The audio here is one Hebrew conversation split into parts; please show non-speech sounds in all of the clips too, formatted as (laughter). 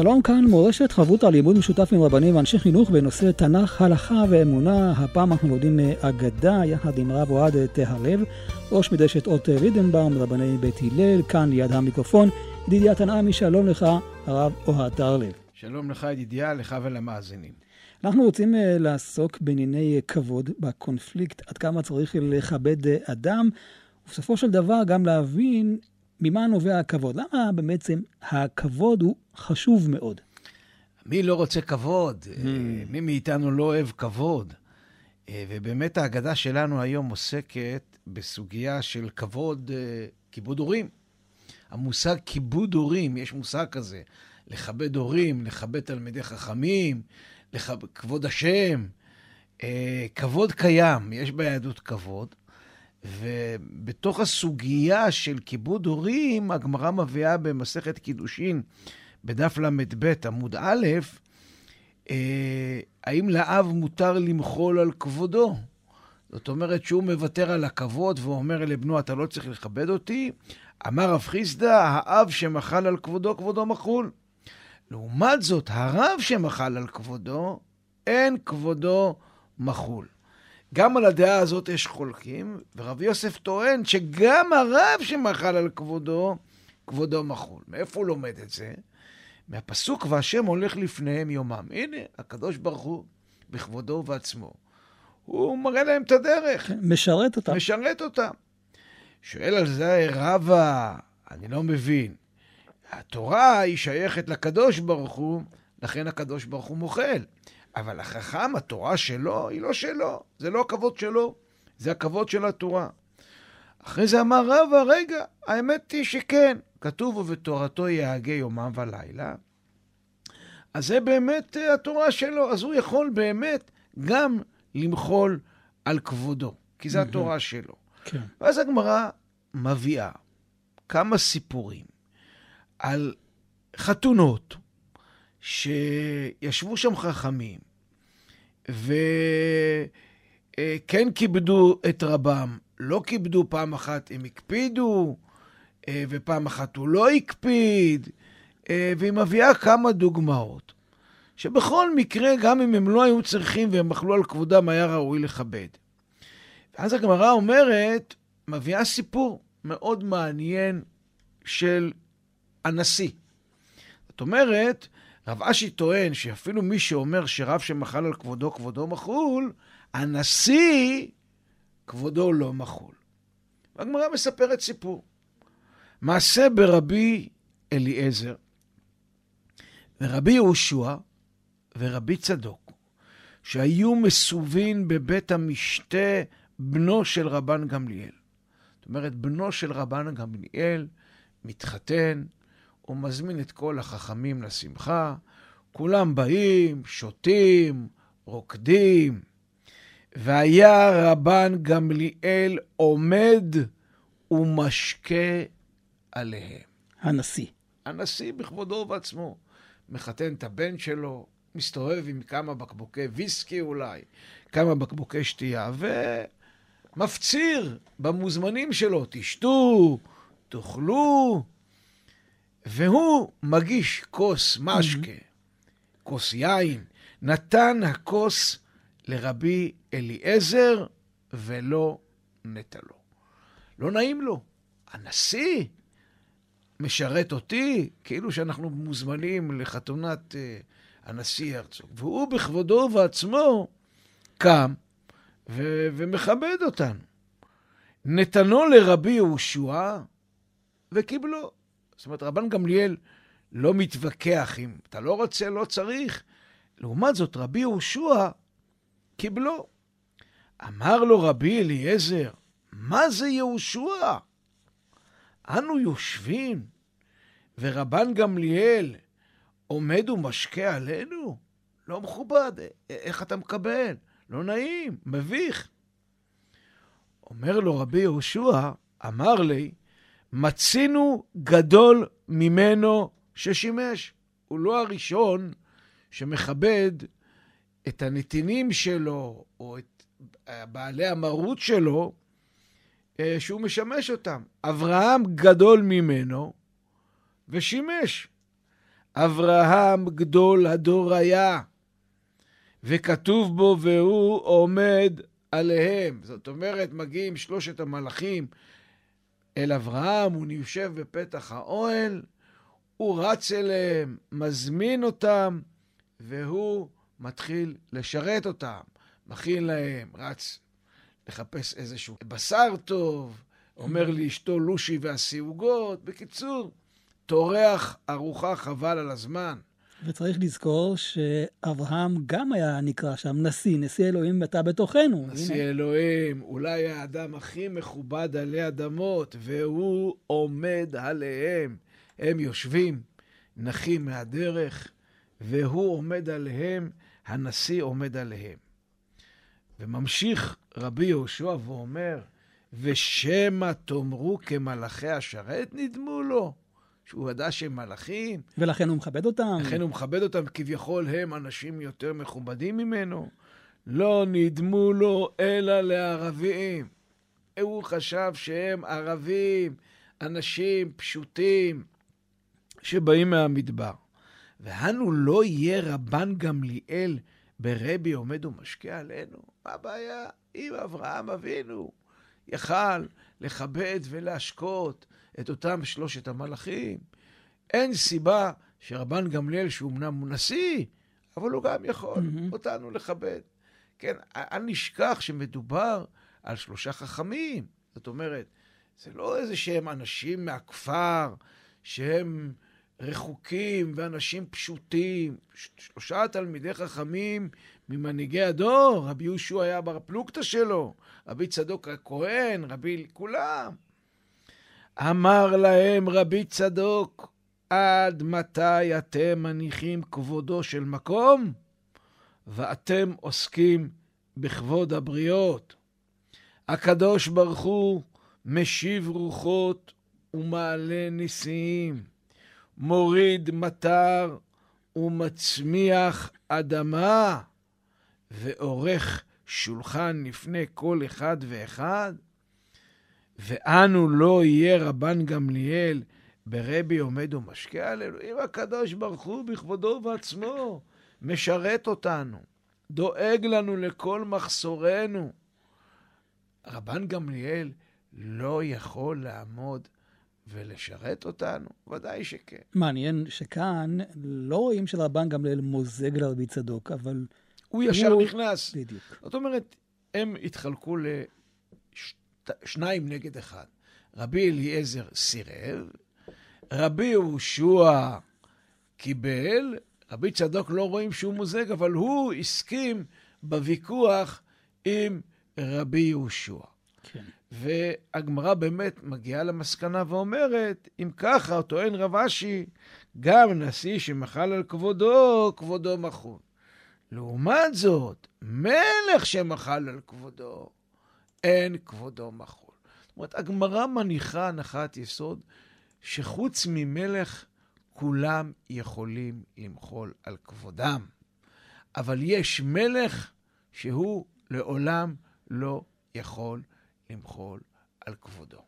שלום כאן מורשת חברותא לימוד משותף עם רבנים ואנשי חינוך בנושא תנ"ך, הלכה ואמונה. הפעם אנחנו לומדים אגדה יחד עם רב אוהד תהרלב, ראש מדרשת אות רידנבאום, רבני בית הלל, כאן ליד המיקרופון. ידידיה תנעמי, שלום לך, הרב אוהד תהרלב. שלום לך ידידיה, לך ולמאזינים. אנחנו רוצים uh, לעסוק בענייני כבוד, בקונפליקט, עד כמה צריך לכבד uh, אדם, ובסופו של דבר גם להבין ממה נובע הכבוד? למה בעצם הכבוד הוא חשוב מאוד? מי לא רוצה כבוד? Mm. מי מאיתנו לא אוהב כבוד? אה, ובאמת ההגדה שלנו היום עוסקת בסוגיה של כבוד, אה, כיבוד הורים. המושג כיבוד הורים, יש מושג כזה, לכבד הורים, לכבד תלמידי חכמים, לכב... כבוד השם. כבוד קיים, יש ביהדות כבוד, ובתוך הסוגיה של כיבוד הורים, הגמרא מביאה במסכת קידושין, בדף ל"ב עמוד א', אה, האם לאב מותר למחול על כבודו? זאת אומרת שהוא מוותר על הכבוד ואומר לבנו, אתה לא צריך לכבד אותי. אמר רב חיסדא, האב שמחל על כבודו, כבודו מחול. לעומת זאת, הרב שמחל על כבודו, אין כבודו מחול. גם על הדעה הזאת יש חולקים, ורבי יוסף טוען שגם הרב שמחל על כבודו, כבודו מחול. מאיפה הוא לומד את זה? מהפסוק והשם הולך לפניהם יומם. הנה, הקדוש ברוך הוא, בכבודו ובעצמו, הוא מראה להם את הדרך. כן, משרת אותם. משרת אותם. שואל על זה רבא, אני לא מבין. התורה היא שייכת לקדוש ברוך הוא, לכן הקדוש ברוך הוא מוחל. אבל החכם, התורה שלו, היא לא שלו. זה לא הכבוד שלו, זה הכבוד של התורה. אחרי זה אמר רבא, רגע, האמת היא שכן, כתוב ובתורתו יהגה יומם ולילה. אז זה באמת אה, התורה שלו, אז הוא יכול באמת גם למחול על כבודו, כי זו התורה שלו. כן. ואז הגמרא מביאה כמה סיפורים על חתונות שישבו שם חכמים וכן כיבדו את רבם, לא כיבדו פעם אחת, הם הקפידו, אה, ופעם אחת הוא לא הקפיד, אה, והיא מביאה כמה דוגמאות, שבכל מקרה, גם אם הם לא היו צריכים והם אכלו על כבודם, היה ראוי לכבד. ואז הגמרא אומרת, מביאה סיפור מאוד מעניין של הנשיא. זאת אומרת, רב אשי טוען שאפילו מי שאומר שרב שמחל על כבודו, כבודו מחול, הנשיא, כבודו לא מחול. והגמרא מספרת סיפור. מעשה ברבי אליעזר, ורבי יהושע, ורבי צדוק, שהיו מסובין בבית המשתה בנו של רבן גמליאל. זאת אומרת, בנו של רבן גמליאל מתחתן, הוא מזמין את כל החכמים לשמחה, כולם באים, שותים, רוקדים. והיה רבן גמליאל עומד ומשקה עליהם. הנשיא. הנשיא בכבודו ובעצמו. מחתן את הבן שלו, מסתובב עם כמה בקבוקי ויסקי אולי, כמה בקבוקי שתייה, ומפציר במוזמנים שלו, תשתו, תאכלו. והוא מגיש כוס משקה, כוס יין, נתן הכוס לרבי אליעזר ולא נטע לו. לא נעים לו. הנשיא משרת אותי, כאילו שאנחנו מוזמנים לחתונת uh, הנשיא הרצוג. והוא בכבודו ובעצמו קם ו- ומכבד אותנו. נתנו לרבי יהושע וקיבלו. זאת אומרת, רבן גמליאל לא מתווכח אם אתה לא רוצה, לא צריך. לעומת זאת, רבי יהושע קיבלו. אמר לו רבי אליעזר, מה זה יהושע? אנו יושבים, ורבן גמליאל עומד ומשקה עלינו? לא מכובד, איך אתה מקבל? לא נעים, מביך. אומר לו רבי יהושע, אמר לי, מצינו גדול ממנו ששימש. הוא לא הראשון שמכבד את הנתינים שלו, או את בעלי המרות שלו, אה, שהוא משמש אותם. אברהם גדול ממנו ושימש. אברהם גדול הדור היה, וכתוב בו והוא עומד עליהם. זאת אומרת, מגיעים שלושת המלאכים אל אברהם, הוא יושב בפתח האוהל, הוא רץ אליהם, מזמין אותם, והוא מתחיל לשרת אותם. מכין להם, רץ לחפש איזשהו בשר טוב, אומר לאשתו לושי והסיוגות. בקיצור, טורח ארוחה חבל על הזמן. וצריך לזכור שאברהם גם היה נקרא שם נשיא, נשיא אלוהים אתה בתוכנו. נשיא הנה. אלוהים, אולי האדם הכי מכובד עלי אדמות, והוא עומד עליהם. הם יושבים, נחים מהדרך, והוא עומד עליהם, הנשיא עומד עליהם. וממשיך רבי יהושע ואומר, ושמא תאמרו כמלאכי השרת נדמו לו. שהוא ידע שהם מלאכים. ולכן הוא מכבד אותם. לכן הוא מכבד אותם, כביכול הם אנשים יותר מכובדים ממנו. לא נדמו לו אלא לערבים. הוא חשב שהם ערבים, אנשים פשוטים שבאים מהמדבר. והנו לא יהיה רבן גמליאל ברבי עומד ומשקיע עלינו? מה הבעיה? אם אברהם אבינו יכל לכבד ולהשקות את אותם שלושת המלאכים. אין סיבה שרבן גמליאל, שהוא אמנם נשיא, אבל הוא גם יכול mm-hmm. אותנו לכבד. כן, אל נשכח שמדובר על שלושה חכמים. זאת אומרת, זה לא איזה שהם אנשים מהכפר, שהם רחוקים ואנשים פשוטים. שלושה תלמידי חכמים ממנהיגי הדור, רבי יהושע היה בר פלוגתא שלו, רבי צדוק הכהן, רבי... כולם. אמר להם רבי צדוק, עד מתי אתם מניחים כבודו של מקום, ואתם עוסקים בכבוד הבריות? הקדוש ברוך הוא משיב רוחות ומעלה ניסים, מוריד מטר ומצמיח אדמה, ועורך שולחן לפני כל אחד ואחד? ואנו לא יהיה רבן גמליאל ברבי עומד ומשקיע עלינו. אם הקדוש ברוך הוא בכבודו ובעצמו משרת אותנו, דואג לנו לכל מחסורנו, רבן גמליאל לא יכול לעמוד ולשרת אותנו? ודאי שכן. מעניין שכאן לא רואים שרבן גמליאל מוזג לרבי צדוק, אבל... הוא ישר הוא... נכנס. בדיוק. זאת אומרת, הם התחלקו לשניים נגד אחד. רבי אליעזר סירב, רבי יהושע קיבל, רבי צדוק לא רואים שהוא מוזג, אבל הוא הסכים בוויכוח עם רבי יהושע. כן. והגמרא באמת מגיעה למסקנה ואומרת, אם ככה, טוען רב אשי, גם נשיא שמחל על כבודו, כבודו מחול. לעומת זאת, מלך שמחל על כבודו, אין כבודו מחול. זאת אומרת, הגמרא מניחה הנחת יסוד שחוץ ממלך, כולם יכולים למחול על כבודם. אבל יש מלך שהוא לעולם לא יכול למחול על כבודו.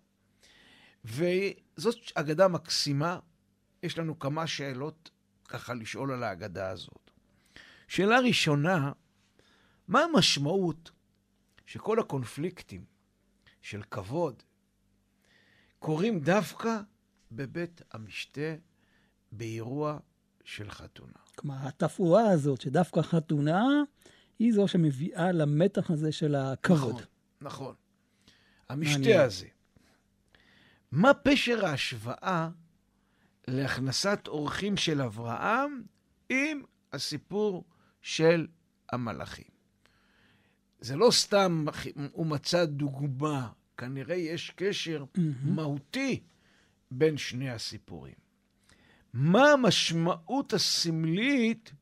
וזאת אגדה מקסימה. יש לנו כמה שאלות ככה לשאול על האגדה הזאת. שאלה ראשונה, מה המשמעות שכל הקונפליקטים של כבוד קורים דווקא בבית המשתה באירוע של חתונה? כלומר, התפאורה הזאת, שדווקא חתונה, היא זו שמביאה למתח הזה של הכבוד. נכון, נכון. המשתה הזה. מה פשר ההשוואה להכנסת אורחים של אברהם עם הסיפור של המלאכים? זה לא סתם הוא מצא דוגמה כנראה יש קשר מהותי בין שני הסיפורים. מה המשמעות הסמלית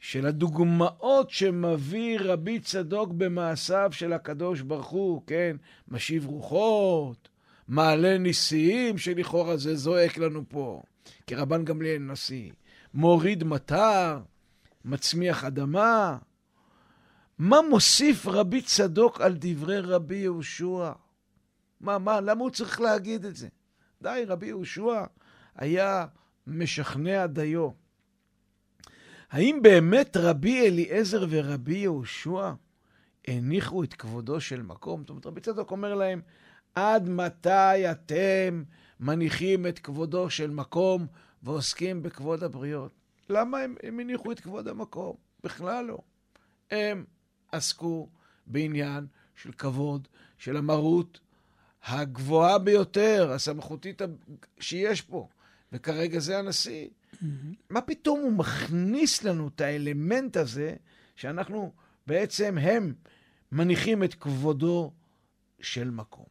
של הדוגמאות שמביא רבי צדוק במעשיו של הקדוש ברוך הוא, כן? משיב רוחות, מעלה ניסיים, שלכאורה זה זועק לנו פה, כרבן גמליאל נשיא, מוריד מטר, מצמיח אדמה. מה מוסיף רבי צדוק על דברי רבי יהושע? מה, מה, למה הוא צריך להגיד את זה? די, רבי יהושע היה משכנע דיו. האם באמת רבי אליעזר ורבי יהושע הניחו את כבודו של מקום? זאת אומרת, רבי צדוק אומר להם, עד מתי אתם מניחים את כבודו של מקום ועוסקים בכבוד הבריות? למה הם, הם הניחו את כבוד המקום? בכלל לא. הם עסקו בעניין של כבוד, של המרות הגבוהה ביותר, הסמכותית שיש פה, וכרגע זה הנשיא. Mm-hmm. מה פתאום הוא מכניס לנו את האלמנט הזה, שאנחנו בעצם, הם מניחים את כבודו של מקום.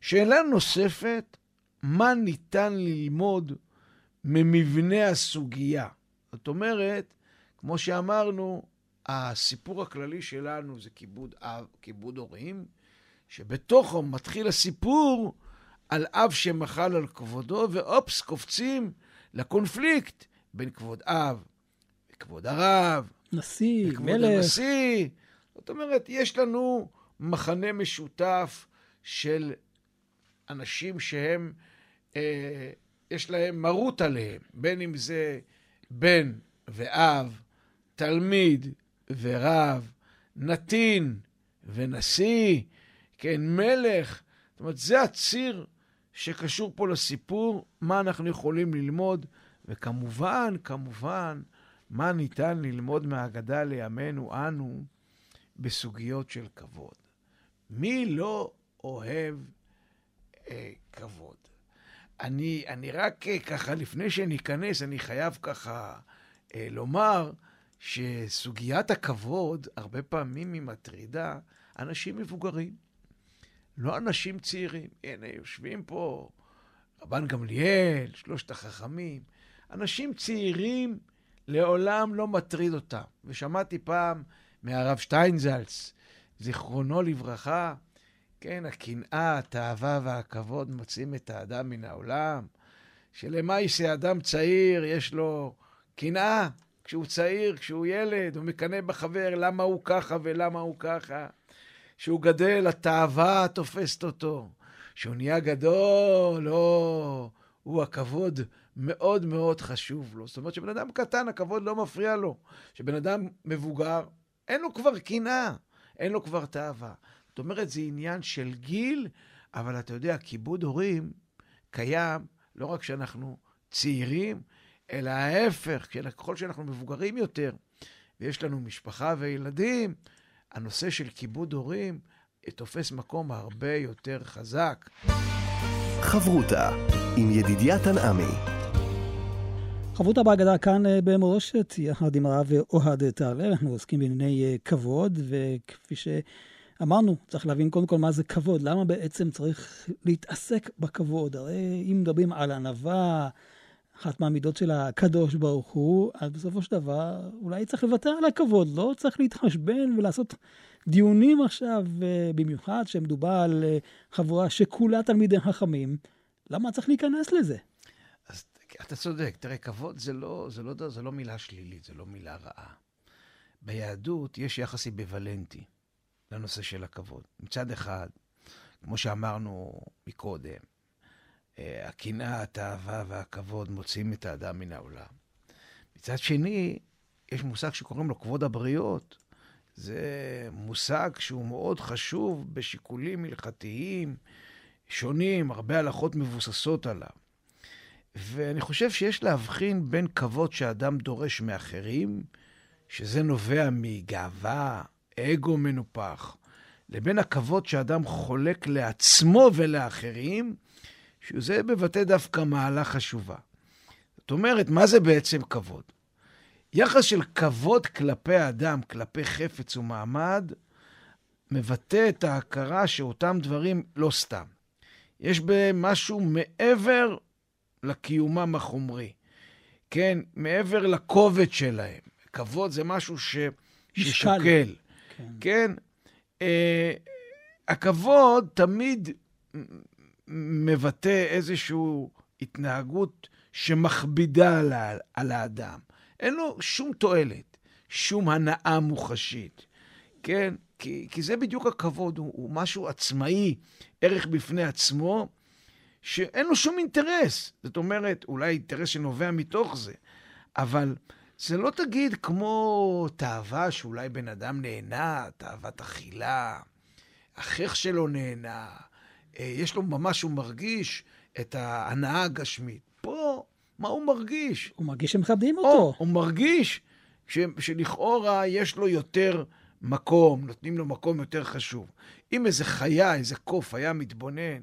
שאלה נוספת, מה ניתן ללמוד ממבנה הסוגיה? זאת אומרת, כמו שאמרנו, הסיפור הכללי שלנו זה כיבוד אב, כיבוד הורים, שבתוכו מתחיל הסיפור על אב שמחל על כבודו, ואופס, קופצים לקונפליקט בין כבוד אב וכבוד הרב. נשיא, וכבוד מלך. הנשיא. זאת אומרת, יש לנו מחנה משותף של אנשים שהם, אה, יש להם מרות עליהם, בין אם זה בן ואב, תלמיד ורב, נתין ונשיא, כן, מלך. זאת אומרת, זה הציר שקשור פה לסיפור, מה אנחנו יכולים ללמוד, וכמובן, כמובן, מה ניתן ללמוד מהאגדה לימינו אנו בסוגיות של כבוד. מי לא אוהב אה, כבוד? אני, אני רק אה, ככה, לפני שאני אכנס, אני חייב ככה אה, לומר שסוגיית הכבוד, הרבה פעמים היא מטרידה אנשים מבוגרים. לא אנשים צעירים. הנה, יושבים פה רבן גמליאל, שלושת החכמים. אנשים צעירים לעולם לא מטריד אותם. ושמעתי פעם מהרב שטיינזלץ, זיכרונו לברכה, כן, הקנאה, התאווה והכבוד מוצאים את האדם מן העולם. שלמה שלמעשה אדם צעיר, יש לו קנאה. כשהוא צעיר, כשהוא ילד, הוא מקנא בחבר למה הוא ככה ולמה הוא ככה. שהוא גדל, התאווה תופסת אותו. שהוא נהיה גדול, לא, הוא הכבוד מאוד מאוד חשוב לו. זאת אומרת שבן אדם קטן, הכבוד לא מפריע לו. שבן אדם מבוגר, אין לו כבר קנאה, אין לו כבר תאווה. זאת אומרת, זה עניין של גיל, אבל אתה יודע, כיבוד הורים קיים לא רק כשאנחנו צעירים, אלא ההפך, ככל שאנחנו מבוגרים יותר, ויש לנו משפחה וילדים, הנושא של כיבוד הורים תופס מקום הרבה יותר חזק. חברותה עם ידידיה תנעמי. חברותה בהגדה כאן אה, במורשת, יחד עם הרב אוהד טהרלר, אנחנו עוסקים בענייני אה, כבוד, וכפי שאמרנו, צריך להבין קודם כל מה זה כבוד, למה בעצם צריך להתעסק בכבוד. הרי אם מדברים על ענווה, אחת מהמידות של הקדוש ברוך הוא, אז בסופו של דבר אולי צריך לוותר על הכבוד, לא צריך להתחשבן ולעשות דיונים עכשיו, אה, במיוחד שמדובר על אה, חבורה שכולה תלמידי חכמים, למה צריך להיכנס לזה? אז אתה צודק, תראה, כבוד זה לא, זה, לא, זה לא מילה שלילית, זה לא מילה רעה. ביהדות יש יחס אמביוולנטי לנושא של הכבוד. מצד אחד, כמו שאמרנו מקודם, הקנאה, התאווה והכבוד מוציאים את האדם מן העולם. מצד שני, יש מושג שקוראים לו כבוד הבריות. זה מושג שהוא מאוד חשוב בשיקולים הלכתיים שונים, הרבה הלכות מבוססות עליו. ואני חושב שיש להבחין בין כבוד שאדם דורש מאחרים, שזה נובע מגאווה, אגו מנופח, לבין הכבוד שאדם חולק לעצמו ולאחרים, שזה מבטא דווקא מעלה חשובה. זאת אומרת, מה זה בעצם כבוד? יחס של כבוד כלפי אדם, כלפי חפץ ומעמד, מבטא את ההכרה שאותם דברים לא סתם. יש בהם משהו מעבר לקיומם החומרי. כן, מעבר לכובד שלהם. כבוד זה משהו ש... ששוקל. כן. כן? אה, הכבוד תמיד מבטא איזושהי התנהגות שמכבידה על, על האדם. אין לו שום תועלת, שום הנאה מוחשית. כן? כי, כי זה בדיוק הכבוד, הוא, הוא משהו עצמאי, ערך בפני עצמו, שאין לו שום אינטרס. זאת אומרת, אולי אינטרס שנובע מתוך זה, אבל זה לא תגיד כמו תאווה שאולי בן אדם נהנה, תאוות אכילה, החייך שלו נהנה, יש לו ממש, הוא מרגיש את ההנאה הגשמית. פה, מה הוא מרגיש? הוא מרגיש שמכבדים אותו. או, הוא מרגיש ש, שלכאורה יש לו יותר מקום, נותנים לו מקום יותר חשוב. אם איזה חיה, איזה קוף היה מתבונן,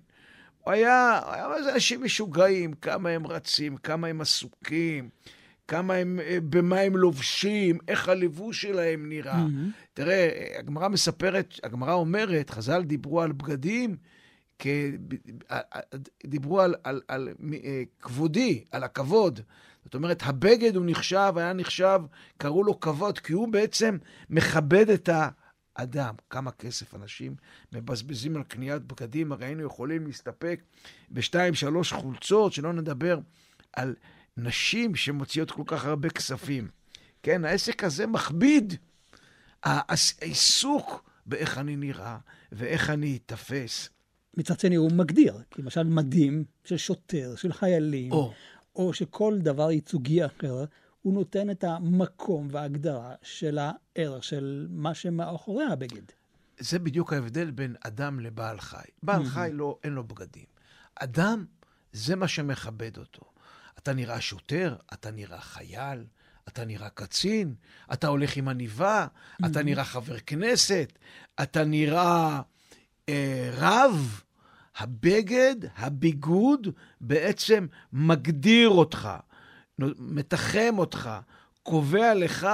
הוא היה, היה איזה אנשים משוגעים, כמה הם רצים, כמה הם עסוקים, כמה הם, אה, במה הם לובשים, איך הלבוש שלהם נראה. Mm-hmm. תראה, הגמרא מספרת, הגמרא אומרת, חז"ל דיברו על בגדים, דיברו על, על, על, על אה, כבודי, על הכבוד. זאת אומרת, הבגד הוא נחשב, היה נחשב, קראו לו כבוד, כי הוא בעצם מכבד את האדם. כמה כסף אנשים מבזבזים על קניית בגדים, הרי היינו יכולים להסתפק בשתיים, שלוש חולצות, שלא נדבר על נשים שמוציאות כל כך הרבה כספים. כן, העסק הזה מכביד. העיסוק באיך אני נראה ואיך אני אתפס. מצד שני הוא מגדיר, כי למשל מדים של שוטר, של חיילים, או, או שכל דבר ייצוגי אחר, הוא נותן את המקום וההגדרה של הערך של מה שמאחורי הבגד. זה בדיוק ההבדל בין אדם לבעל חי. בעל חי לא, אין לו בגדים. אדם, זה מה שמכבד אותו. אתה נראה שוטר, אתה נראה חייל, אתה נראה קצין, אתה הולך עם עניבה, אתה נראה חבר כנסת, אתה נראה אה, רב. הבגד, הביגוד, בעצם מגדיר אותך, מתחם אותך, קובע לך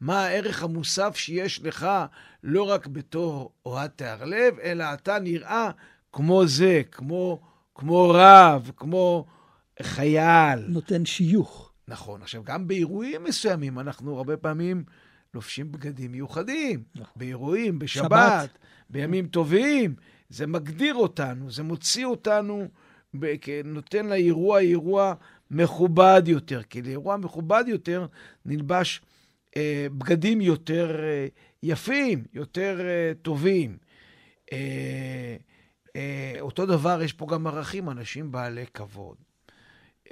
מה הערך המוסף שיש לך, לא רק בתור אוהד תיאר לב, אלא אתה נראה כמו זה, כמו, כמו רב, כמו חייל. נותן שיוך. נכון. עכשיו, גם באירועים מסוימים, אנחנו הרבה פעמים לובשים בגדים מיוחדים. נכון. באירועים, בשבת, שבת. בימים טובים. זה מגדיר אותנו, זה מוציא אותנו, נותן לאירוע אירוע מכובד יותר. כי לאירוע מכובד יותר נלבש אה, בגדים יותר אה, יפים, יותר אה, טובים. אה, אה, אותו דבר, יש פה גם ערכים, אנשים בעלי כבוד.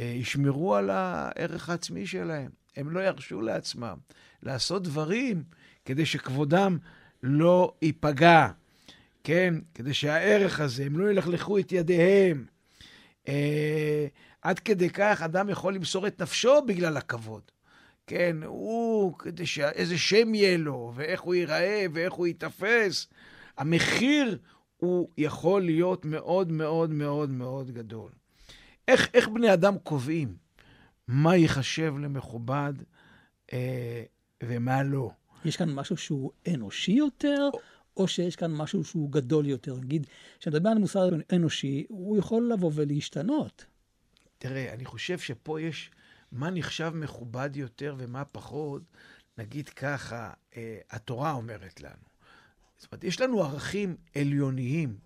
אה, ישמרו על הערך העצמי שלהם. הם לא ירשו לעצמם לעשות דברים כדי שכבודם לא ייפגע. כן? כדי שהערך הזה, הם לא ילכלכו את ידיהם. אה, עד כדי כך אדם יכול למסור את נפשו בגלל הכבוד. כן, הוא, כדי שאיזה שם יהיה לו, ואיך הוא ייראה, ואיך הוא ייתפס. המחיר הוא יכול להיות מאוד מאוד מאוד מאוד גדול. איך, איך בני אדם קובעים מה ייחשב למכובד אה, ומה לא? יש כאן משהו שהוא אנושי יותר, או, או שיש כאן משהו שהוא גדול יותר. נגיד, כשנדבר על מוסר אנושי, הוא יכול לבוא ולהשתנות. תראה, אני חושב שפה יש מה נחשב מכובד יותר ומה פחות. נגיד ככה, אה, התורה אומרת לנו. זאת אומרת, יש לנו ערכים עליוניים,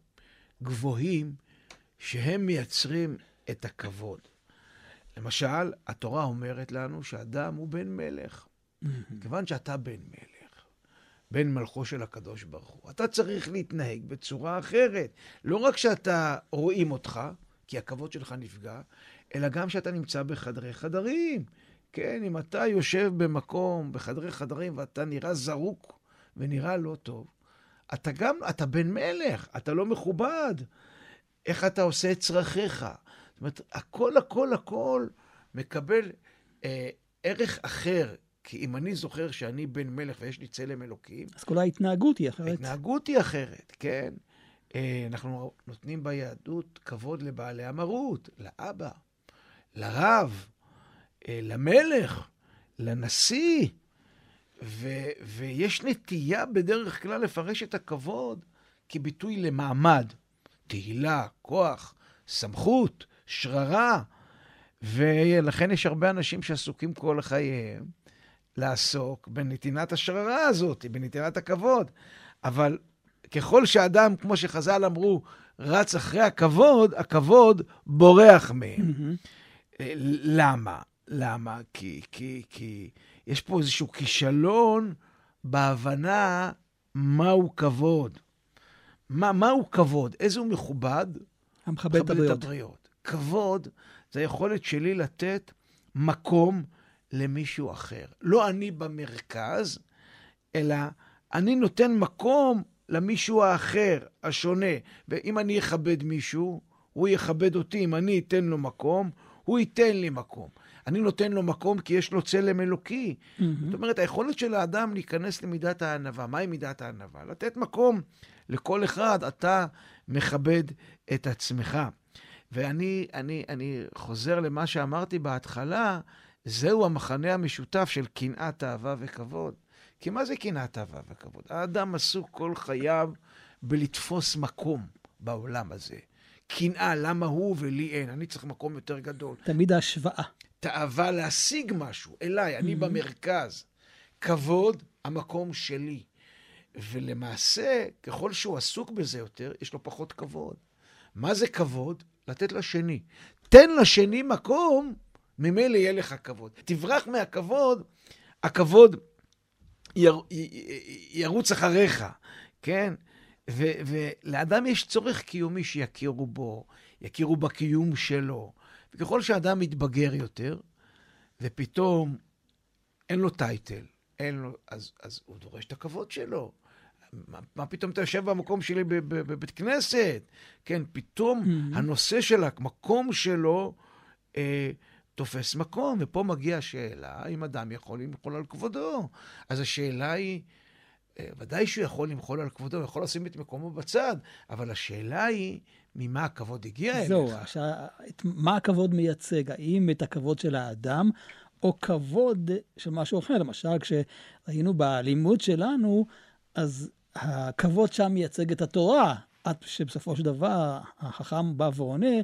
גבוהים, שהם מייצרים את הכבוד. למשל, התורה אומרת לנו שאדם הוא בן מלך. כיוון שאתה בן מלך, בן מלכו של הקדוש ברוך הוא. אתה צריך להתנהג בצורה אחרת. לא רק שאתה רואים אותך, כי הכבוד שלך נפגע, אלא גם שאתה נמצא בחדרי חדרים. כן, אם אתה יושב במקום, בחדרי חדרים, ואתה נראה זרוק ונראה לא טוב, אתה גם, אתה בן מלך, אתה לא מכובד. איך אתה עושה את צרכיך? זאת אומרת, הכל, הכל, הכל מקבל אה, ערך אחר, כי אם אני זוכר שאני בן מלך ויש לי צלם אלוקים... אז כל ההתנהגות היא אחרת. ההתנהגות היא אחרת, כן. אה, אנחנו נותנים ביהדות כבוד לבעלי המרות, לאבא, לרב, אה, למלך, לנשיא, ו, ויש נטייה בדרך כלל לפרש את הכבוד כביטוי למעמד, תהילה, כוח, סמכות, שררה, ולכן יש הרבה אנשים שעסוקים כל חייהם לעסוק בנתינת השררה הזאת, בנתינת הכבוד. אבל ככל שאדם, כמו שחז"ל אמרו, רץ אחרי הכבוד, הכבוד בורח מהם. Mm-hmm. למה? למה? כי, כי, כי יש פה איזשהו כישלון בהבנה מהו כבוד. מה, מהו כבוד? איזה הוא מכובד? המכבד את הבריות. כבוד זה היכולת שלי לתת מקום למישהו אחר. לא אני במרכז, אלא אני נותן מקום למישהו האחר, השונה. ואם אני אכבד מישהו, הוא יכבד אותי. אם אני אתן לו מקום, הוא ייתן לי מקום. אני נותן לו מקום כי יש לו צלם אלוקי. Mm-hmm. זאת אומרת, היכולת של האדם להיכנס למידת הענווה. מהי מידת הענווה? לתת מקום לכל אחד, אתה מכבד את עצמך. ואני אני, אני חוזר למה שאמרתי בהתחלה, זהו המחנה המשותף של קנאת אהבה וכבוד. כי מה זה קנאת אהבה וכבוד? האדם עסוק כל חייו בלתפוס מקום בעולם הזה. קנאה, למה הוא ולי אין? אני צריך מקום יותר גדול. תמיד ההשוואה. תאווה להשיג משהו אליי, אני mm-hmm. במרכז. כבוד, המקום שלי. ולמעשה, ככל שהוא עסוק בזה יותר, יש לו פחות כבוד. מה זה כבוד? לתת לשני. תן לשני מקום, ממילא יהיה לך כבוד. תברח מהכבוד, הכבוד יר, ירוץ אחריך, כן? ו, ולאדם יש צורך קיומי שיכירו בו, יכירו בקיום שלו. וככל שאדם מתבגר יותר, ופתאום אין לו טייטל, אין לו, אז, אז הוא דורש את הכבוד שלו. מה, מה פתאום אתה יושב במקום שלי בבית כנסת? כן, פתאום mm-hmm. הנושא של המקום שלו אה, תופס מקום, ופה מגיעה השאלה אם אדם יכול למחול על כבודו. אז השאלה היא, אה, ודאי שהוא יכול למחול על כבודו, הוא יכול לשים את מקומו בצד, אבל השאלה היא, ממה הכבוד הגיע אליך? זהו, מה הכבוד מייצג? האם את הכבוד של האדם, או כבוד של משהו אחר? למשל, כשראינו בלימוד שלנו, אז הכבוד שם מייצג את התורה, עד שבסופו של דבר החכם בא ועונה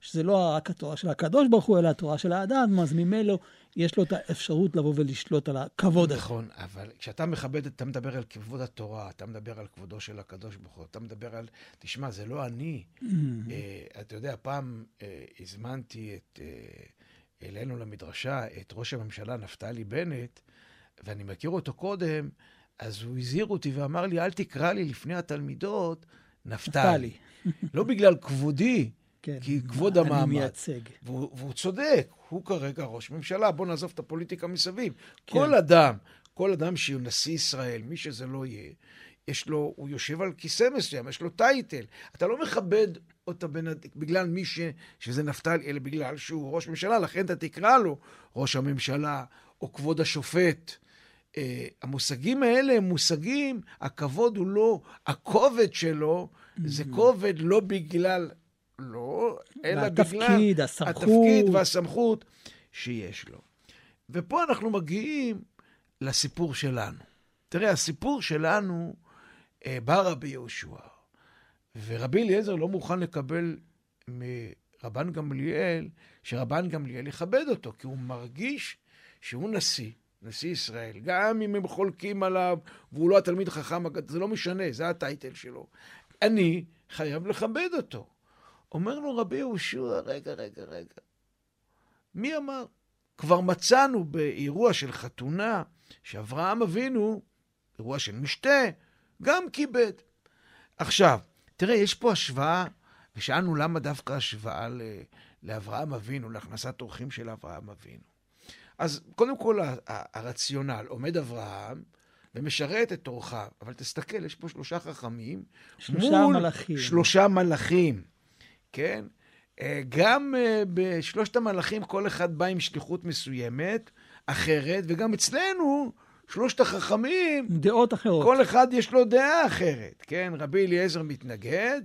שזה לא רק התורה של הקדוש ברוך הוא, אלא התורה של האדם, אז ממילא יש לו את האפשרות לבוא ולשלוט על הכבוד הזה. נכון, אבל כשאתה מכבד, אתה מדבר על כבוד התורה, אתה מדבר על כבודו של הקדוש ברוך הוא, אתה מדבר על, תשמע, זה לא אני. Mm-hmm. Uh, אתה יודע, פעם uh, הזמנתי את, uh, אלינו למדרשה את ראש הממשלה נפתלי בנט, ואני מכיר אותו קודם, אז הוא הזהיר אותי ואמר לי, אל תקרא לי לפני התלמידות נפתלי. (laughs) לא בגלל כבודי, כן, כי כבוד אני המעמד. אני מייצג. והוא, והוא צודק, הוא כרגע ראש ממשלה, בוא נעזוב את הפוליטיקה מסביב. כן. כל אדם, כל אדם שהוא נשיא ישראל, מי שזה לא יהיה, יש לו, הוא יושב על כיסא מסוים, יש לו טייטל. אתה לא מכבד אותה בין, בגלל מי ש, שזה נפתלי, אלא בגלל שהוא ראש ממשלה, לכן אתה תקרא לו ראש הממשלה, או כבוד השופט. Uh, המושגים האלה הם מושגים, הכבוד הוא לא, הכובד שלו. זה כובד לא בגלל לא, אלא והתפקיד, בגלל הסמכות. התפקיד והסמכות שיש לו. ופה אנחנו מגיעים לסיפור שלנו. תראה, הסיפור שלנו אה, בא רבי יהושע, ורבי אליעזר לא מוכן לקבל מרבן גמליאל, שרבן גמליאל יכבד אותו, כי הוא מרגיש שהוא נשיא, נשיא ישראל. גם אם הם חולקים עליו, והוא לא התלמיד החכם, זה לא משנה, זה הטייטל שלו. אני חייב לכבד אותו. אומר לו רבי יהושע, רגע, רגע, רגע, מי אמר? כבר מצאנו באירוע של חתונה, שאברהם אבינו, אירוע של משתה, גם כיבד. עכשיו, תראה, יש פה השוואה, ושאלנו למה דווקא השוואה. לאברהם אבינו, להכנסת אורחים של אברהם אבינו. אז קודם כל, הרציונל, עומד אברהם ומשרת את אורחיו, אבל תסתכל, יש פה שלושה חכמים. שלושה מול מלאכים. שלושה מלאכים. כן? אה, גם אה, בשלושת המלאכים כל אחד בא עם שליחות מסוימת, אחרת, וגם אצלנו, שלושת החכמים... דעות אחרות. כל אחד יש לו דעה אחרת, כן? רבי אליעזר מתנגד,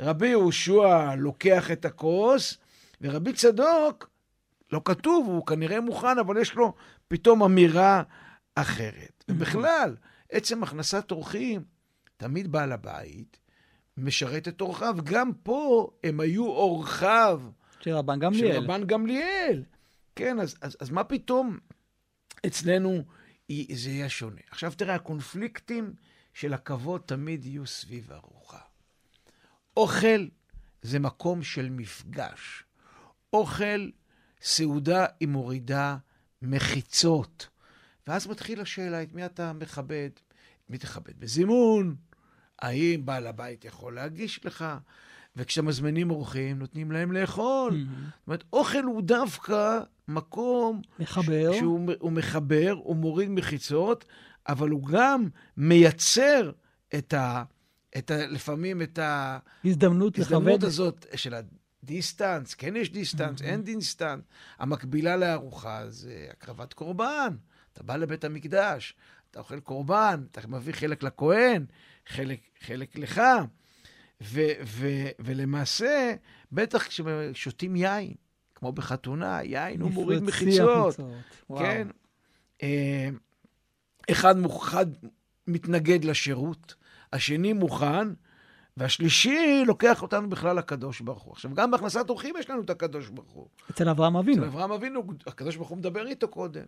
רבי יהושע לוקח את הכוס, ורבי צדוק, לא כתוב, הוא כנראה מוכן, אבל יש לו פתאום אמירה אחרת. ובכלל, עצם הכנסת אורחים, תמיד בעל הבית משרת את אורחיו. גם פה הם היו אורחיו. של רבן גמליאל. של רבן גמליאל. כן, אז, אז, אז מה פתאום אצלנו זה יהיה שונה? עכשיו תראה, הקונפליקטים של הכבוד תמיד יהיו סביב הארוחה. אוכל זה מקום של מפגש. אוכל, סעודה היא מורידה מחיצות. ואז מתחילה השאלה, את מי אתה מכבד? את מי תכבד בזימון? האם בעל הבית יכול להגיש לך? וכשמזמינים אורחים, נותנים להם לאכול. Mm-hmm. זאת אומרת, אוכל הוא דווקא מקום... מחבר. ש- שהוא מחבר, הוא מוריד מחיצות, אבל הוא גם מייצר את ה... את ה לפעמים את ההזדמנות לכבד. הזאת של ה distance, כן יש distance, mm-hmm. אין distance. המקבילה לארוחה זה הקרבת קורבן. אתה בא לבית המקדש, אתה אוכל קורבן, אתה מביא חלק לכהן, חלק, חלק לך. ו, ו, ולמעשה, בטח כששותים יין, כמו בחתונה, יין הוא מוריד מחיצות. כן. אה, אחד, אחד מתנגד לשירות, השני מוכן, והשלישי לוקח אותנו בכלל לקדוש ברוך הוא. עכשיו, גם בהכנסת אורחים יש לנו את הקדוש ברוך הוא. אצל אברהם אבינו. אצל אברהם אבינו, הקדוש ברוך הוא מדבר איתו קודם.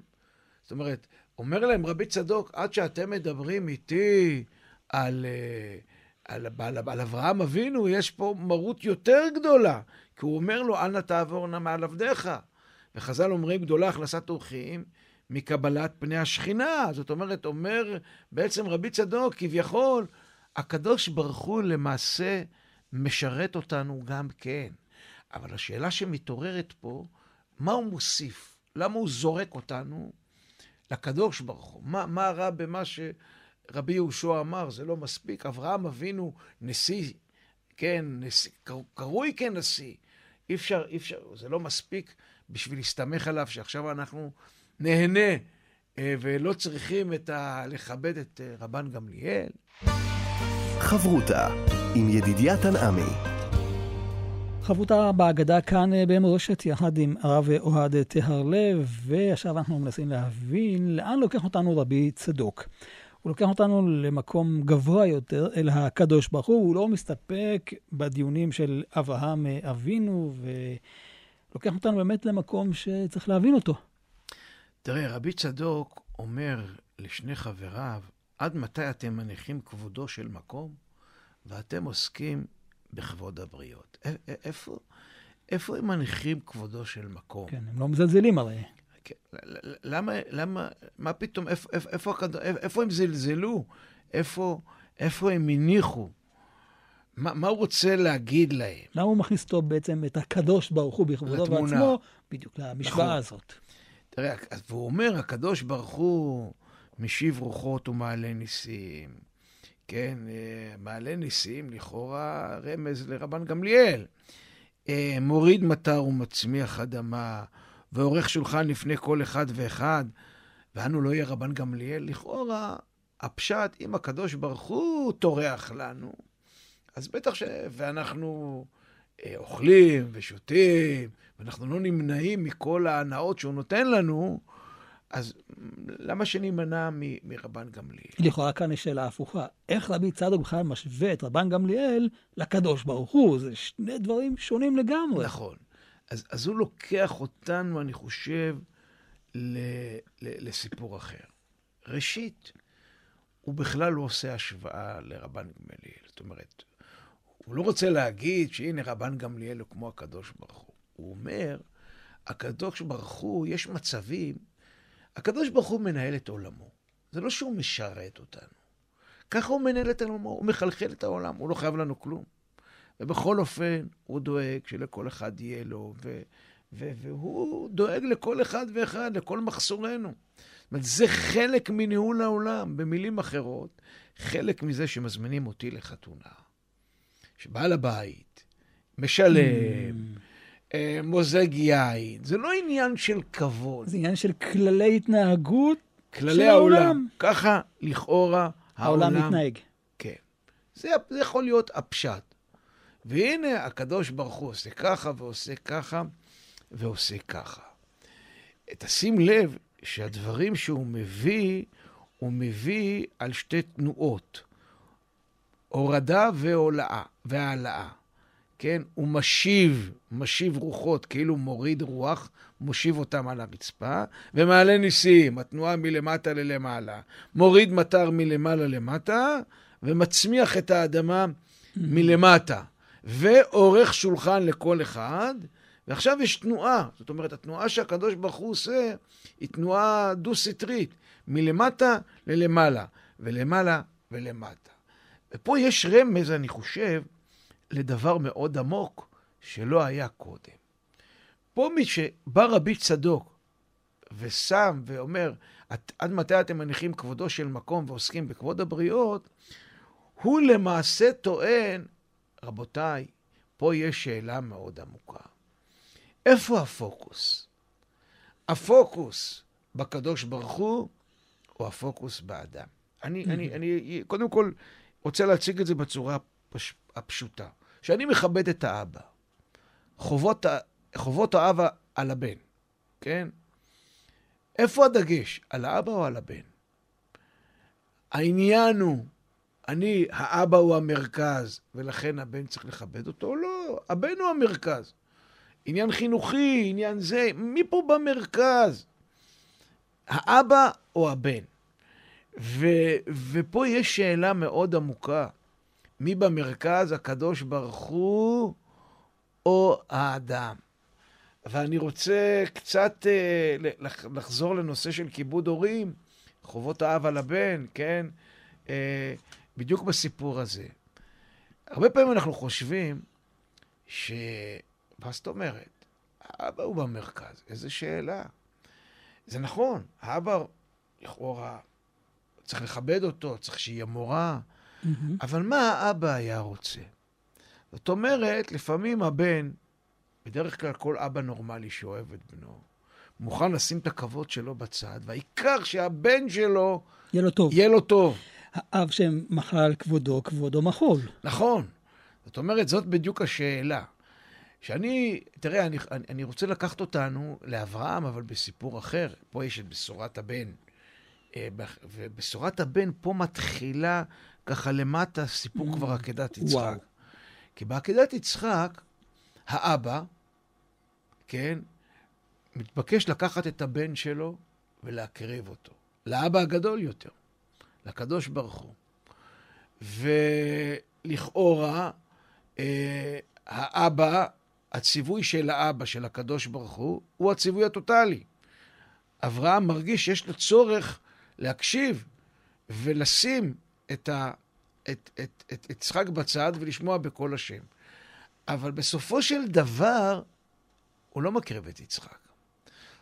זאת אומרת, אומר להם רבי צדוק, עד שאתם מדברים איתי על, אה, על, על, על, על אברהם אבינו, יש פה מרות יותר גדולה. כי הוא אומר לו, אל נא תעבור נא מעל עבדיך. וחז"ל אומרים, גדולה הכנסת אורחים מקבלת פני השכינה. זאת אומרת, אומר בעצם רבי צדוק, כביכול, הקדוש ברוך הוא למעשה משרת אותנו גם כן. אבל השאלה שמתעוררת פה, מה הוא מוסיף? למה הוא זורק אותנו לקדוש ברוך הוא? מה, מה רע במה שרבי יהושע אמר? זה לא מספיק. אברהם אבינו נשיא, כן, נשיא, קרוי כנשיא. אי אפשר, אי אפשר, זה לא מספיק בשביל להסתמך עליו שעכשיו אנחנו נהנה אה, ולא צריכים את ה... לכבד את אה, רבן גמליאל. חברותה עם ידידיה תנעמי. חברותה בהגדה כאן אה, במורשת יחד עם הרב אוהד טהרלב, ועכשיו אנחנו מנסים להבין לאן לוקח אותנו רבי צדוק. הוא לוקח אותנו למקום גבוה יותר, אל הקדוש ברוך הוא, הוא לא מסתפק בדיונים של אברהם אבינו, ולוקח אותנו באמת למקום שצריך להבין אותו. תראה, רבי צדוק אומר לשני חבריו, עד מתי אתם מניחים כבודו של מקום, ואתם עוסקים בכבוד הבריות? איפה, איפה הם מניחים כבודו של מקום? כן, הם לא מזלזלים הרי. כן, למה, למה, מה פתאום, איפה, איפה, איפה הם זלזלו? איפה, איפה הם הניחו? מה, מה הוא רוצה להגיד להם? למה הוא מכניס אותו בעצם את הקדוש ברוך הוא בכבודו בעצמו, בדיוק למשוואה נכון. הזאת. תראה, והוא אומר, הקדוש ברוך הוא משיב רוחות ומעלה ניסים. כן, אה, מעלה ניסים, לכאורה רמז לרבן גמליאל. אה, מוריד מטר ומצמיח אדמה, ועורך שולחן לפני כל אחד ואחד, ואנו לא יהיה רבן גמליאל. לכאורה, הפשט, אם הקדוש ברוך הוא טורח לנו, אז בטח ש... ואנחנו אה, אוכלים ושותים, ואנחנו לא נמנעים מכל ההנאות שהוא נותן לנו, אז למה שנימנע מרבן גמליאל? לכאורה כאן יש שאלה הפוכה. איך רבי צדוק בכלל משווה את רבן גמליאל לקדוש ברוך הוא? זה שני דברים שונים לגמרי. נכון. אז, אז הוא לוקח אותנו, אני חושב, ל, ל, לסיפור אחר. ראשית, הוא בכלל לא עושה השוואה לרבן גמליאל. זאת אומרת, הוא לא רוצה להגיד שהנה רבן גמליאל הוא כמו הקדוש ברוך הוא. הוא אומר, הקדוש ברוך הוא, יש מצבים, הקדוש ברוך הוא מנהל את עולמו. זה לא שהוא משרת אותנו. ככה הוא מנהל את עולמו, הוא מחלחל את העולם, הוא לא חייב לנו כלום. ובכל אופן, הוא דואג שלכל אחד יהיה לו, ו- ו- והוא דואג לכל אחד ואחד, לכל מחסורנו. זאת אומרת, זה חלק מניהול העולם. במילים אחרות, חלק מזה שמזמינים אותי לחתונה, שבעל הבית משלם, mm. אה, מוזג יין, זה לא עניין של כבוד. זה עניין של כללי התנהגות כללי של העולם. העולם. ככה לכאורה העולם... העולם מתנהג. כן. זה, זה יכול להיות הפשט. והנה, הקדוש ברוך הוא עושה ככה ועושה ככה ועושה ככה. תשים לב שהדברים שהוא מביא, הוא מביא על שתי תנועות. הורדה והעלאה. כן? הוא משיב, משיב רוחות, כאילו מוריד רוח, מושיב אותם על הרצפה, ומעלה ניסים, התנועה מלמטה ללמעלה. מוריד מטר מלמעלה למטה, ומצמיח את האדמה מלמטה. ועורך שולחן לכל אחד, ועכשיו יש תנועה. זאת אומרת, התנועה שהקדוש ברוך הוא עושה, היא תנועה דו-סטרית, מלמטה ללמעלה, ולמעלה ולמטה. ופה יש רמז, אני חושב, לדבר מאוד עמוק שלא היה קודם. פה מי שבא רבי צדוק ושם ואומר, עד מתי אתם מניחים כבודו של מקום ועוסקים בכבוד הבריות, הוא למעשה טוען, רבותיי, פה יש שאלה מאוד עמוקה. איפה הפוקוס? הפוקוס בקדוש ברוך הוא, או הפוקוס באדם? אני, אני, אני קודם כל רוצה להציג את זה בצורה הפש, הפשוטה. שאני מכבד את האבא. חובות, חובות האבא על הבן, כן? איפה הדגש? על האבא או על הבן? העניין הוא, אני, האבא הוא המרכז, ולכן הבן צריך לכבד אותו? לא, הבן הוא המרכז. עניין חינוכי, עניין זה, מי פה במרכז? האבא או הבן? ו, ופה יש שאלה מאוד עמוקה. מי במרכז, הקדוש ברוך הוא או האדם? ואני רוצה קצת אה, לחזור לנושא של כיבוד הורים, חובות האב על הבן, כן? אה, בדיוק בסיפור הזה. הרבה פעמים אנחנו חושבים ש... מה זאת אומרת? האבא הוא במרכז, איזה שאלה. זה נכון, האבא לכאורה צריך לכבד אותו, צריך שיהיה מורה, mm-hmm. אבל מה האבא היה רוצה? זאת אומרת, לפעמים הבן, בדרך כלל כל אבא נורמלי שאוהב את בנו, מוכן לשים את הכבוד שלו בצד, והעיקר שהבן שלו... יהיה לו טוב. יהיה לו טוב. האב שמחל על כבודו, כבודו מחול. נכון. זאת אומרת, זאת בדיוק השאלה. שאני, תראה, אני, אני רוצה לקחת אותנו לאברהם, אבל בסיפור אחר. פה יש את בשורת הבן. אה, ובשורת הבן פה מתחילה ככה למטה סיפור mm. כבר עקדת יצחק. וואו. כי בעקדת יצחק, האבא, כן, מתבקש לקחת את הבן שלו ולהקריב אותו. לאבא הגדול יותר, לקדוש ברוך הוא. ולכאורה, אה, האבא, הציווי של האבא, של הקדוש ברוך הוא, הוא הציווי הטוטלי. אברהם מרגיש שיש לו צורך להקשיב ולשים את, ה, את, את, את, את יצחק בצד ולשמוע בקול השם. אבל בסופו של דבר, הוא לא מקריב את יצחק.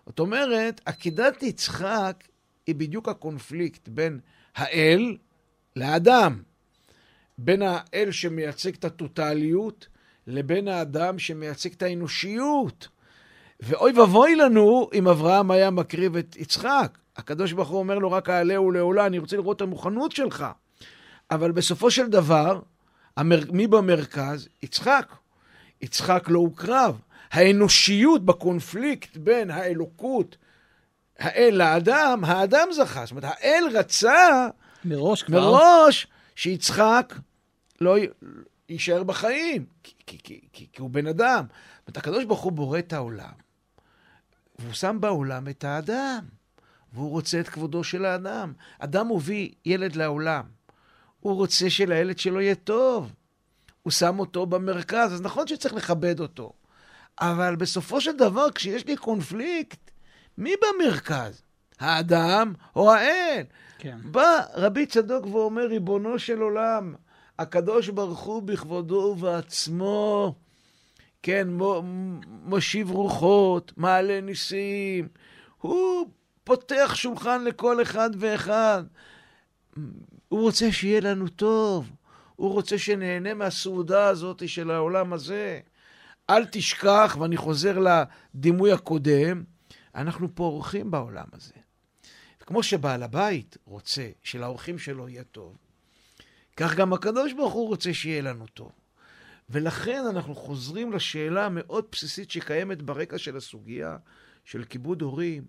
זאת אומרת, עקידת יצחק היא בדיוק הקונפליקט בין האל לאדם. בין האל שמייצג את הטוטליות לבין האדם שמייצג את האנושיות. ואוי ואבוי לנו אם אברהם היה מקריב את יצחק. הקדוש ברוך הוא אומר לו, רק אעלה ולעולה, אני רוצה לראות את המוכנות שלך. אבל בסופו של דבר, המר... מי במרכז? יצחק. יצחק לא הוקרב. האנושיות בקונפליקט בין האלוקות, האל לאדם, האדם זכה. זאת אומרת, האל רצה מראש כבר, מראש שיצחק לא יישאר בחיים, כי, כי, כי, כי, כי הוא בן אדם. זאת אומרת, הקדוש ברוך הוא בורא את העולם, והוא שם בעולם את האדם. והוא רוצה את כבודו של האדם. אדם מביא ילד לעולם. הוא רוצה שלילד שלו יהיה טוב. הוא שם אותו במרכז, אז נכון שצריך לכבד אותו. אבל בסופו של דבר, כשיש לי קונפליקט, מי במרכז? האדם או האל? כן. בא רבי צדוק ואומר, ריבונו של עולם, הקדוש ברוך הוא בכבודו ובעצמו, כן, מושיב רוחות, מעלה ניסים. הוא פותח שולחן לכל אחד ואחד. הוא רוצה שיהיה לנו טוב. הוא רוצה שנהנה מהסעודה הזאת של העולם הזה. אל תשכח, ואני חוזר לדימוי הקודם, אנחנו פה אורחים בעולם הזה. כמו שבעל הבית רוצה שלאורחים שלו יהיה טוב, כך גם הקדוש ברוך הוא רוצה שיהיה לנו טוב. ולכן אנחנו חוזרים לשאלה המאוד בסיסית שקיימת ברקע של הסוגיה של כיבוד הורים.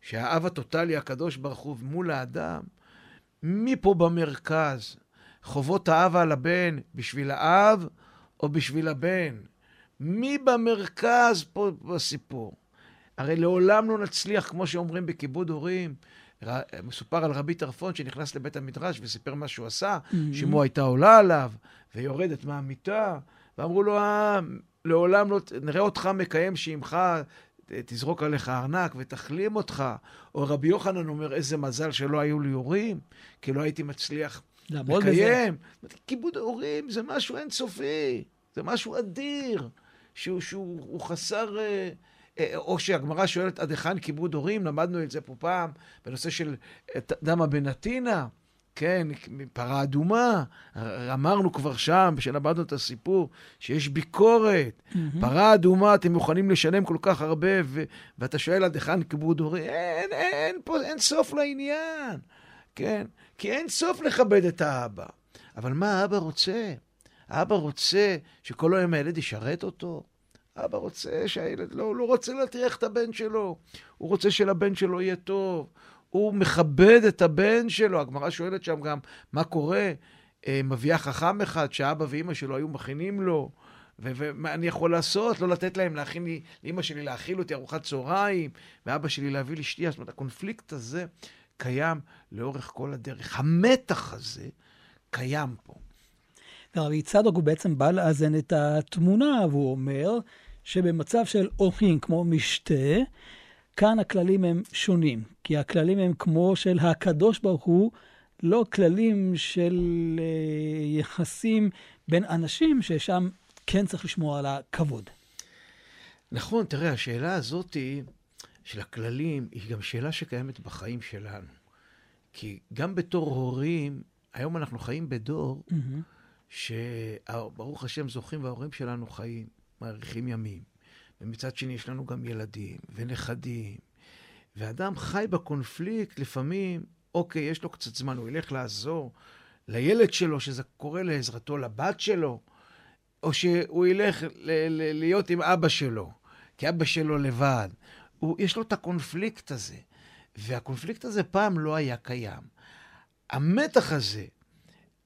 שהאב הטוטלי הקדוש ברוך הוא מול האדם, מי פה במרכז? חובות האב על הבן בשביל האב או בשביל הבן? מי במרכז פה בסיפור? הרי לעולם לא נצליח, כמו שאומרים בכיבוד הורים. מסופר על רבי טרפון שנכנס לבית המדרש וסיפר מה שהוא עשה, mm-hmm. שאמו הייתה עולה עליו ויורדת מהמיטה, ואמרו לו, אה, לעולם לא, נראה אותך מקיים שאימך תזרוק עליך ארנק ותחלים אותך. או רבי יוחנן אומר, איזה מזל שלא היו לי הורים, כי לא הייתי מצליח לקיים. בזה. כיבוד הורים זה משהו אינסופי, זה משהו אדיר, שהוא, שהוא חסר... אה, אה, או שהגמרא שואלת עד היכן כיבוד הורים, למדנו את זה פה פעם, בנושא של אה, דמא בנתינה, כן, פרה אדומה, אמרנו כבר שם, כשלמדנו את הסיפור, שיש ביקורת, mm-hmm. פרה אדומה, אתם מוכנים לשלם כל כך הרבה, ו- ואתה שואל עד היכן כיבוד הורים, אין, אין, אין, פה, אין סוף לעניין, כן? כי אין סוף לכבד את האבא. אבל מה האבא רוצה? האבא רוצה שכל היום הילד ישרת אותו. אבא רוצה שהילד, לא, הוא לא רוצה להטריח את הבן שלו, הוא רוצה שלבן שלו יהיה טוב, הוא מכבד את הבן שלו. הגמרא שואלת שם גם, מה קורה? אה, מביאה חכם אחד שאבא ואימא שלו היו מכינים לו, ומה אני יכול לעשות? לא לתת להם להכין לי, לאימא שלי להאכיל אותי ארוחת צהריים, ואבא שלי להביא לי שתייה. זאת אומרת, הקונפליקט הזה קיים לאורך כל הדרך. המתח הזה קיים פה. רבי צדוק הוא בעצם בא לאזן את התמונה, והוא אומר שבמצב של אורחים כמו משתה, כאן הכללים הם שונים, כי הכללים הם כמו של הקדוש ברוך הוא, לא כללים של uh, יחסים בין אנשים, ששם כן צריך לשמור על הכבוד. נכון, תראה, השאלה הזאת של הכללים היא גם שאלה שקיימת בחיים שלנו. כי גם בתור הורים, היום אנחנו חיים בדור mm-hmm. שברוך השם זוכים וההורים שלנו חיים, מאריכים ימים. ומצד שני יש לנו גם ילדים ונכדים. ואדם חי בקונפליקט לפעמים, אוקיי, יש לו קצת זמן, הוא ילך לעזור לילד שלו, שזה קורה לעזרתו לבת שלו, או שהוא ילך ל- ל- להיות עם אבא שלו, כי אבא שלו לבד. הוא, יש לו את הקונפליקט הזה, והקונפליקט הזה פעם לא היה קיים. המתח הזה,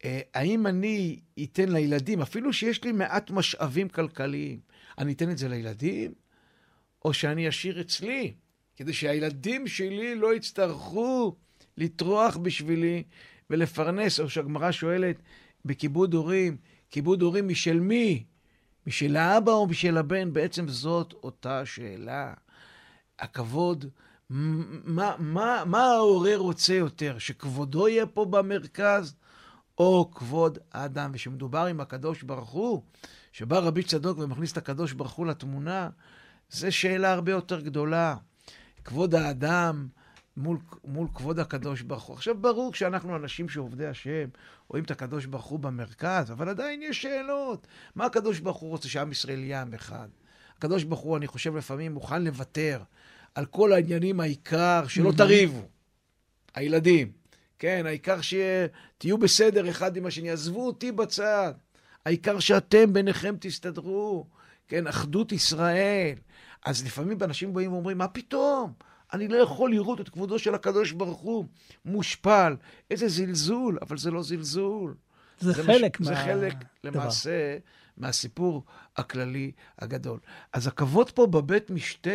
אה, האם אני אתן לילדים, אפילו שיש לי מעט משאבים כלכליים, אני אתן את זה לילדים, או שאני אשאיר אצלי, כדי שהילדים שלי לא יצטרכו לטרוח בשבילי ולפרנס, או שהגמרא שואלת בכיבוד הורים, כיבוד הורים משל מי? משל האבא או משל הבן? בעצם זאת אותה שאלה. הכבוד, מה, מה, מה ההורה רוצה יותר? שכבודו יהיה פה במרכז, או כבוד האדם? ושמדובר עם הקדוש ברוך הוא, שבא רבי צדוק ומכניס את הקדוש ברוך הוא לתמונה, זו שאלה הרבה יותר גדולה. כבוד האדם מול, מול כבוד הקדוש ברוך הוא. עכשיו, ברור שאנחנו אנשים שעובדי השם, רואים את הקדוש ברוך הוא במרכז, אבל עדיין יש שאלות. מה הקדוש ברוך הוא רוצה שעם ישראל יהיה עם אחד? הקדוש ברוך הוא, אני חושב, לפעמים מוכן לוותר על כל העניינים, העיקר שלא תריבו. הילדים. כן, העיקר שתהיו בסדר אחד עם השני. עזבו אותי בצד. העיקר שאתם ביניכם תסתדרו. כן, אחדות ישראל. אז לפעמים אנשים באים ואומרים, מה פתאום? אני לא יכול לראות את כבודו של הקדוש ברוך הוא מושפל. איזה זלזול, אבל זה לא זלזול. זה, זה חלק מש... מה... זה חלק, למעשה, מהסיפור הכללי הגדול. אז הכבוד פה בבית משתה,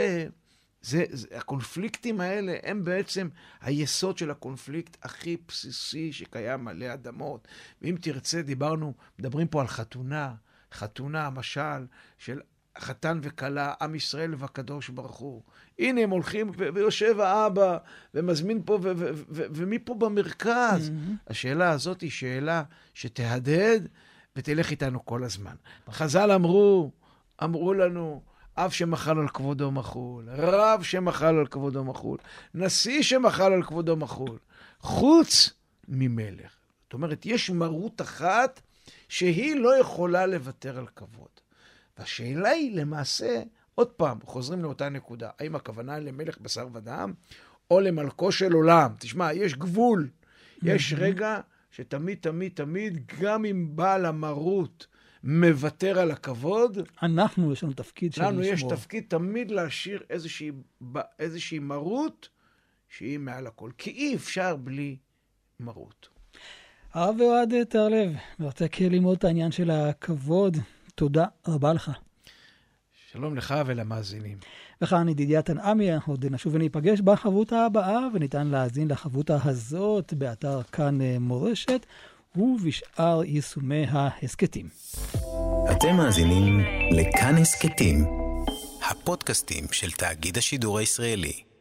זה, זה, הקונפליקטים האלה הם בעצם היסוד של הקונפליקט הכי בסיסי שקיים עלי אדמות. ואם תרצה, דיברנו, מדברים פה על חתונה, חתונה, משל, של חתן וכלה, עם ישראל והקדוש ברוך הוא. הנה הם הולכים, ויושב האבא, ומזמין פה, ומי פה במרכז? Mm-hmm. השאלה הזאת היא שאלה שתהדהד ותלך איתנו כל הזמן. חז"ל אמרו, אמרו לנו, אב שמחל על כבודו מחול, רב שמחל על כבודו מחול, נשיא שמחל על כבודו מחול, חוץ ממלך. זאת אומרת, יש מרות אחת שהיא לא יכולה לוותר על כבוד. והשאלה היא למעשה, עוד פעם, חוזרים לאותה נקודה, האם הכוונה למלך בשר ודם, או למלכו של עולם. תשמע, יש גבול. יש רגע שתמיד, תמיד, תמיד, גם אם בעל המרות מוותר על הכבוד, אנחנו, יש לנו תפקיד של לשמור. לנו יש תפקיד תמיד להשאיר איזושהי, איזושהי מרות שהיא מעל הכל. כי אי אפשר בלי מרות. הרב אוהד תרלב, מרתק ללמוד את העניין של הכבוד. תודה רבה לך. שלום לך ולמאזינים. וכאן ידידיה תנעמי, עוד נשוב וניפגש בחבותה הבאה, וניתן להאזין לחבותה הזאת באתר כאן מורשת, ובשאר יישומי ההסכתים. אתם מאזינים לכאן הסכתים, הפודקאסטים של תאגיד השידור הישראלי.